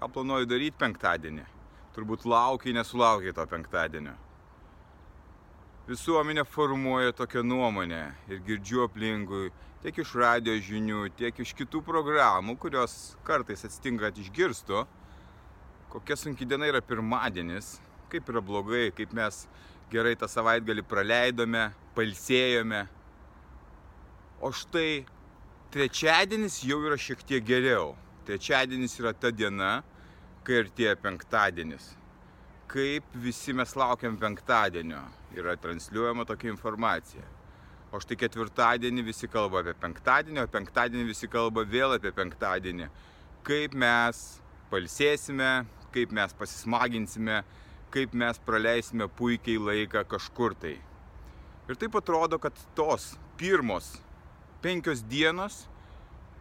Ką planuoju daryti penktadienį? Turbūt laukiai, nesulaukiai to penktadienio. Visuomenė formuoja tokią nuomonę ir girdžiu aplinkui tiek iš radio žinių, tiek iš kitų programų, kurios kartais atsitinka, kad išgirstu, kokia sunki diena yra pirmadienis, kaip yra blogai, kaip mes gerai tą savaitgalį praleidome, palsėjome. O štai trečiadienis jau yra šiek tiek geriau. Trečiadienis yra ta diena, kai artėja penktadienis. Kaip visi mes laukiam penktadienio, yra transliuojama tokia informacija. O štai ketvirtadienį visi kalba apie penktadienį, o penktadienį visi kalba vėl apie penktadienį. Kaip mes palsėsime, kaip mes pasismaginsime, kaip mes praleisime puikiai laiką kažkur tai. Ir taip atrodo, kad tos pirmos penkios dienos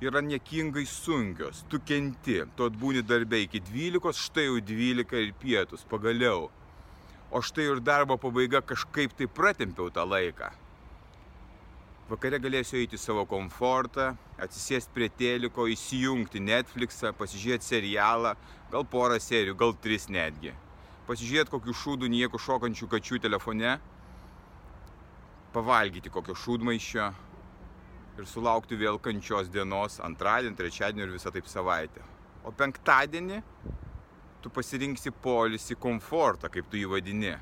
yra niekingai sunkios. Tu kenti, tu atbūni darbė iki 12, štai jau 12 ir pietus, pagaliau. O štai ir darbo pabaiga kažkaip tai pratempiau tą laiką. Vakare galėsiu eiti į savo komfortą, atsisėsti prie teliko, įsijungti Netflixą, pasižiūrėti serialą, gal porą serijų, gal tris netgi. Pasižiūrėti kokių šūdų nieko šokančių kačių telefone, pavalgyti kokio šūdmaišio ir sulaukti vėl kančios dienos antradienį, trečiadienį ir visą taip savaitę. O penktadienį tu pasirinksi polisį komfortą, kaip tu jį vadini.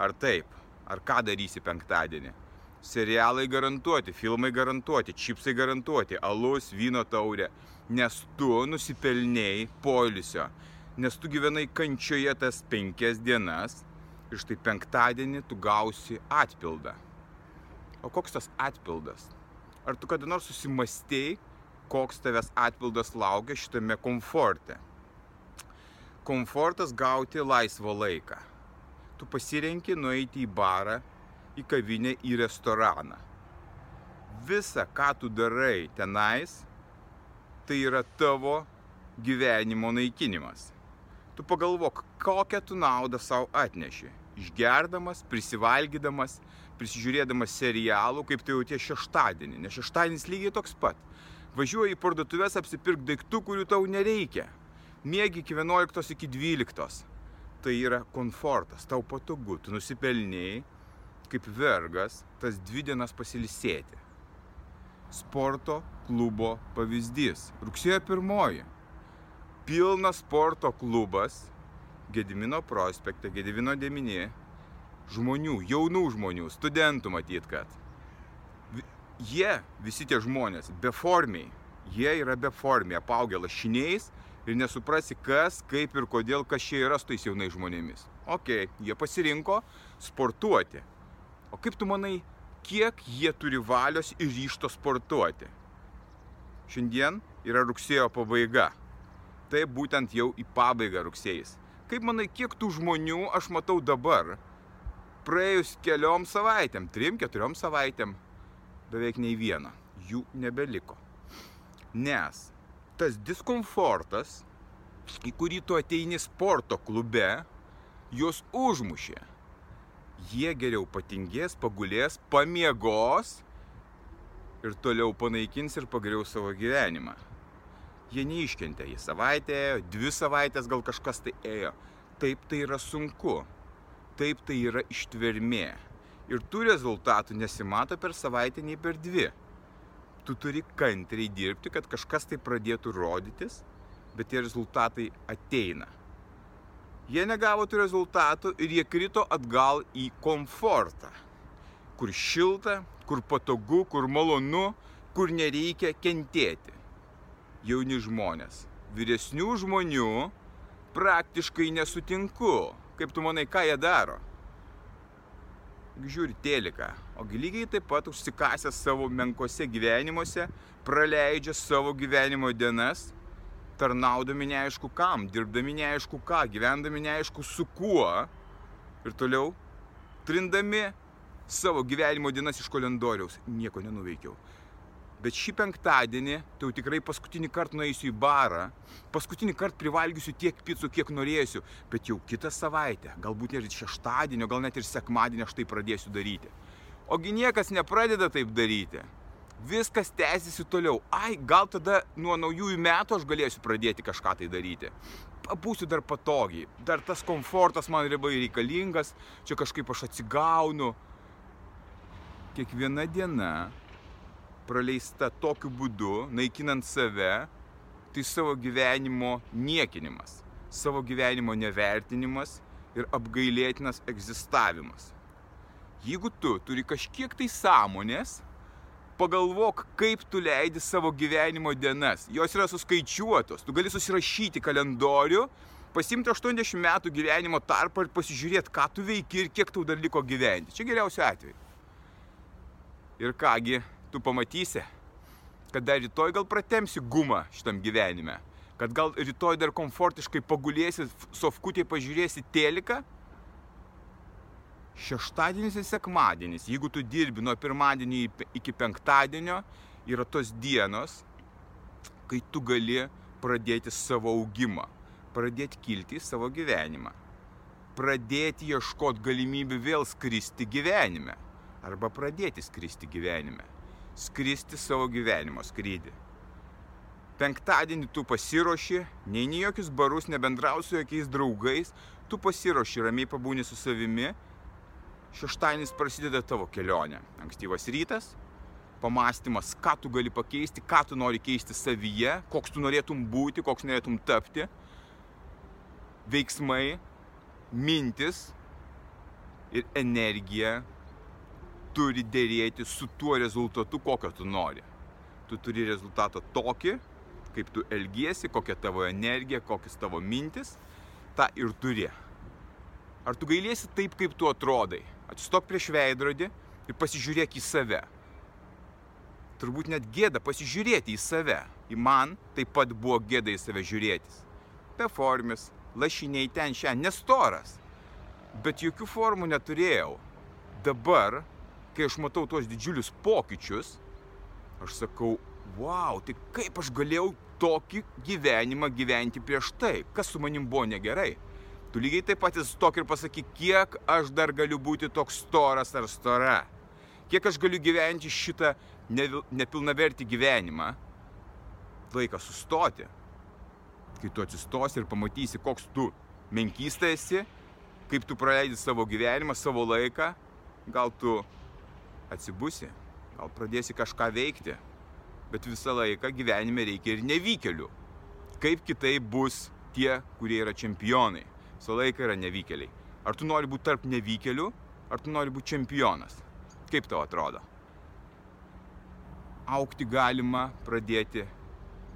Ar taip? Ar ką darysi penktadienį? Serialai garantuoti, filmai garantuoti, čipsai garantuoti, alus, vyno taurė, nes tu nusipelnėjai polisio, nes tu gyvenai kančioje tas penkias dienas ir štai penktadienį tu gausi atpildą. O koks tas atpildas? Ar tu kada nors susimastėjai, koks tavęs atpildas laukia šitame komforte? Komfortas gauti laisvo laiką. Tu pasirenki nueiti į barą, į kavinę, į restoraną. Visa, ką tu darai tenais, tai yra tavo gyvenimo naikinimas. Tu pagalvok, kokią tu naudą savo atneši. Išgerdamas, prisivalgydamas, prisižiūrėdamas serialų, kaip tai jautie šeštadienį. Nes šeštadienis lygiai toks pat. Važiuoji į parduotuvės apsipirk daiktų, kurių tau nereikia. Mėgi iki 11 iki 12. Tai yra komfortas, tau patogu, tu nusipelnėjai kaip vergas tas dvi dienas pasilisėti. Sporto klubo pavyzdys. Rugsėjo pirmoji. Pilnas sporto klubas Gedimino prospekte, Gedimino deminė. Žmonių, jaunų žmonių, studentų matyt, kad. Jie, visi tie žmonės, beformiai, jie yra beformiai, apaugę lašiniais ir nesuprasi, kas, kaip ir kodėl, kas čia yra su tais jaunais žmonėmis. Ok, jie pasirinko sportuoti. O kaip tu manai, kiek jie turi valios ir ryšto sportuoti? Šiandien yra rugsėjo pabaiga. Tai būtent jau į pabaigą rugsėjais. Kaip manai, kiek tų žmonių aš matau dabar? Praėjus keliom savaitėm, trim, keturiom savaitėm, beveik nei vieno. Jų nebeliko. Nes tas diskomfortas, į kurį tu ateini sporto klube, juos užmušė. Jie geriau patingės, pagulės, pamiegos ir toliau panaikins ir pagriaus savo gyvenimą. Jie neiškentė, jie savaitę ėjo, dvi savaitės gal kažkas tai ėjo. Taip tai yra sunku, taip tai yra ištvermė. Ir tų rezultatų nesimato per savaitę nei per dvi tu turi kantriai dirbti, kad kažkas tai pradėtų rodytis, bet tie rezultatai ateina. Jie negavo tų rezultatų ir jie krito atgal į komfortą, kur šilta, kur patogu, kur malonu, kur nereikia kentėti. Jauni žmonės, vyresnių žmonių praktiškai nesutinku. Kaip tu manai, ką jie daro? žiūri teliką, ogi lygiai taip pat užsikasę savo menkose gyvenimuose, praleidžia savo gyvenimo dienas tarnaudami neaišku kam, dirbdami neaišku ką, gyvendami neaišku su kuo ir toliau trindami savo gyvenimo dienas iš kalendoriaus. Nieko nenuveikiau. Bet šį penktadienį, tai jau tikrai paskutinį kartą nueisiu į barą, paskutinį kartą privalgysiu tiek pizzų, kiek norėsiu, bet jau kitą savaitę, galbūt net šeštadienio, gal net ir sekmadienį aš tai pradėsiu daryti. Ogi niekas nepradeda taip daryti. Viskas tęsiasi toliau. Ai, gal tada nuo naujųjų metų aš galėsiu pradėti kažką tai daryti. Būsiu dar patogiai, dar tas komfortas man labai reikalingas, čia kažkaip aš atsigaunu. Kiekviena diena praleista tokiu būdu, naikinant save, tai savo gyvenimo niekinimas, savo gyvenimo nevertinimas ir apgailėtinas egzistavimas. Jeigu tu turi kažkiek tai sąmonės, pagalvok, kaip tu leidi savo gyvenimo dienas. Jos yra suskaičiuotos. Tu gali susirašyti kalendorių, pasimti 80 metų gyvenimo tarpą ir pasižiūrėti, ką tu veiki ir kiek tau dar liko gyventi. Čia geriausiu atveju. Ir kągi, tu pamatysi, kad dar rytoj gal pratemsi gumą šitam gyvenime, kad gal rytoj dar komfortiškai pagulėsi, sofkutėje pažiūrėsi teliką. Šeštadienis ir sekmadienis, jeigu tu dirbi nuo pirmadienio iki penktadienio, yra tos dienos, kai tu gali pradėti savo augimą, pradėti kilti į savo gyvenimą, pradėti ieškoti galimybių vėl skristi gyvenime arba pradėti skristi gyvenime skristi savo gyvenimo skrydį. Penktadienį tu pasiruoši, neini jokius barus, nebendrausi su jokiais draugais, tu pasiruoši, ramiai pabūni su savimi. Šeštadienis prasideda tavo kelionė. Ankstyvas rytas, pamastymas, ką tu gali pakeisti, ką tu nori keisti savyje, koks tu norėtum būti, koks norėtum tapti. Veiksmai, mintis ir energija turi dėrėti su tuo rezultatu, kokio tu nori. Tu turi rezultatą tokį, kaip tu elgiesi, kokia tavo energija, kokias tavo mintis, tą ir turi. Ar tu gailėsi taip, kaip tu atrodai? Atsistok prieš veidrodį ir pasižiūrėk į save. Turbūt net gėda pasižiūrėti į save. Į man taip pat buvo gėda į save žiūrėtis. Beformis, lašiniai ten šiandien, nestoras. Bet jokių formų neturėjau. Dabar kai aš matau tuos didžiulius pokyčius, aš sakau, wow, tai kaip aš galėjau tokį gyvenimą gyventi prieš tai, kas su manim buvo negerai. Tu lygiai taip pat stok ir pasakyk, kiek aš dar galiu būti toks storas ar stora. Kiek aš galiu gyventi šitą nepilnavertį gyvenimą. Laikas sustoti. Kai tu atsistosi ir pamatysi, koks tu menkystai esi, kaip tu praleidi savo gyvenimą, savo laiką, gal tu atsibusi, gal pradėsi kažką veikti, bet visą laiką gyvenime reikia ir nevykelių. Kaip kitai bus tie, kurie yra čempionai. Visą laiką yra nevykeliai. Ar tu nori būti tarp nevykelių, ar tu nori būti čempionas? Kaip tau atrodo? Aukti galima pradėti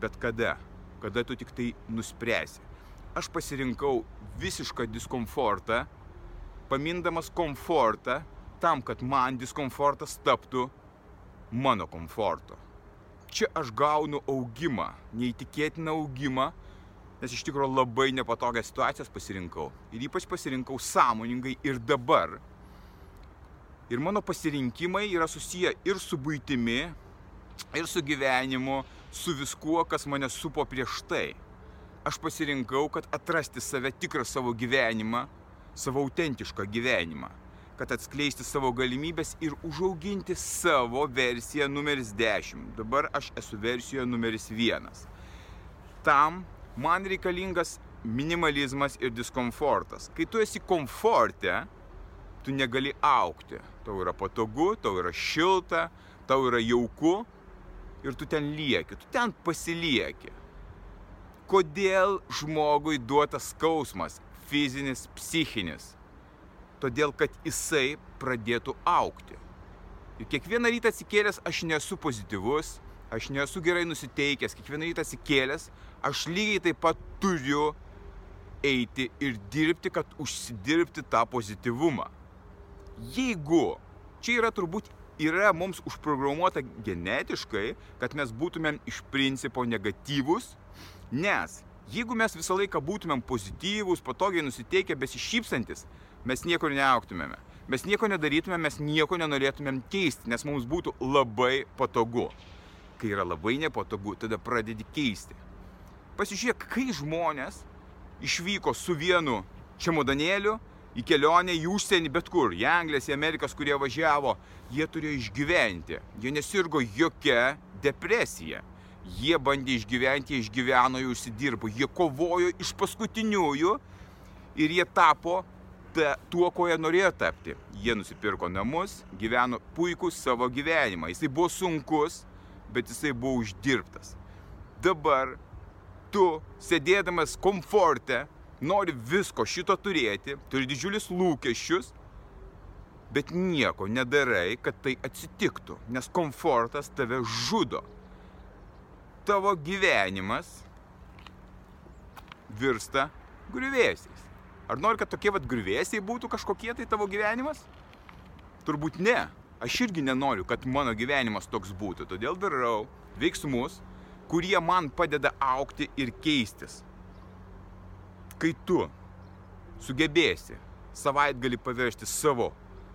bet kada, kada tu tik tai nuspręsi. Aš pasirinkau visišką diskomfortą, pamindamas komfortą tam, kad man diskomfortas taptų mano komfortu. Čia aš gaunu augimą, neįtikėtiną augimą, nes iš tikrųjų labai nepatogias situacijas pasirinkau. Ir ypač pasirinkau sąmoningai ir dabar. Ir mano pasirinkimai yra susiję ir su būtimi, ir su gyvenimu, su viskuo, kas mane supo prieš tai. Aš pasirinkau, kad atrasti save tikrą savo gyvenimą, savo autentišką gyvenimą kad atskleisti savo galimybės ir užauginti savo versiją numeris 10. Dabar aš esu versijoje numeris 1. Tam man reikalingas minimalizmas ir diskomfortas. Kai tu esi komforte, tu negali aukti. Tau yra patogu, tau yra šilta, tau yra jauku ir tu ten lieki, tu ten pasilieki. Kodėl žmogui duotas skausmas, fizinis, psichinis? Todėl kad jisai pradėtų aukti. Ir kiekvieną rytą atsikėlęs aš nesu pozityvus, aš nesu gerai nusiteikęs, kiekvieną rytą atsikėlęs aš lygiai taip pat turiu eiti ir dirbti, kad užsidirbti tą pozityvumą. Jeigu čia yra turbūt yra mums užprogramuota genetiškai, kad mes būtumėm iš principo negatyvus, Nes jeigu mes visą laiką būtumėm pozityvūs, patogiai nusiteikę, besišypsantis, mes niekur neauktumėme. Mes nieko nedarytumėm, mes nieko nenorėtumėm keisti, nes mums būtų labai patogu. Kai yra labai nepatogu, tada pradedi keisti. Pasižiūrėk, kai žmonės išvyko su vienu čemodanėliu į kelionę į užsienį, bet kur, į Anglijas, į Amerikas, kurie važiavo, jie turėjo išgyventi. Jie nesirgo jokia depresija. Jie bandė išgyventi, jie išgyveno, jie užsidirbo, jie kovojo iš paskutiniųjų ir jie tapo ta, tuo, ko jie norėjo tapti. Jie nusipirko namus, gyveno puikų savo gyvenimą. Jisai buvo sunkus, bet jisai buvo uždirbtas. Dabar tu, sėdėdamas komforte, nori visko šito turėti, turi didžiulius lūkesčius, bet nieko nedarai, kad tai atsitiktų, nes komfortas tave žudo tavo gyvenimas virsta griuvėsiais. Ar nori, kad tokie vad griuvėsiai būtų kažkokie tai tavo gyvenimas? Turbūt ne. Aš irgi nenoriu, kad mano gyvenimas toks būtų. Todėl darau veiksmus, kurie man padeda aukti ir keistis. Kai tu sugebėsi savaitgalį paversti savo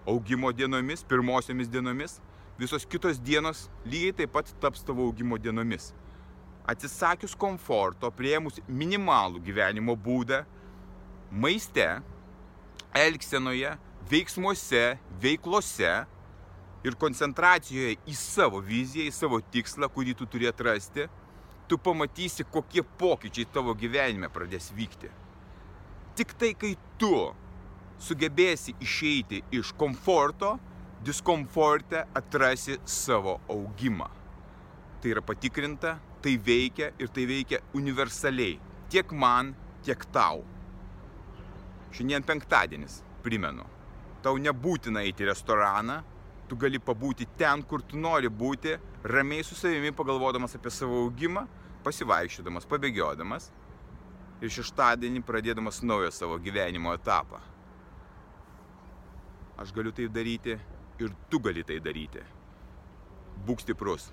augimo dienomis, pirmosiomis dienomis, visos kitos dienos lygiai taip pat taps tavo augimo dienomis atsisakius komforto, prieimus minimalų gyvenimo būdą, maiste, elgsenoje, veiksmuose, veiklose ir koncentracijoje į savo viziją, į savo tikslą, kurį tu turi atrasti, tu pamatysi, kokie pokyčiai tavo gyvenime pradės vykti. Tik tai, kai tu sugebėsi išeiti iš komforto, diskomforte atrasi savo augimą. Tai yra patikrinta, tai veikia ir tai veikia universaliai. Tiek man, tiek tau. Šiandien penktadienis, primenu. Tau nebūtina eiti į restoraną, tu gali pabūti ten, kur tu nori būti, ramiai su savimi pagalvodamas apie savo augimą, pasivaikščiodamas, pabėgiodamas ir šeštadienį pradėdamas naują savo gyvenimo etapą. Aš galiu tai daryti ir tu gali tai daryti. Būk stiprus.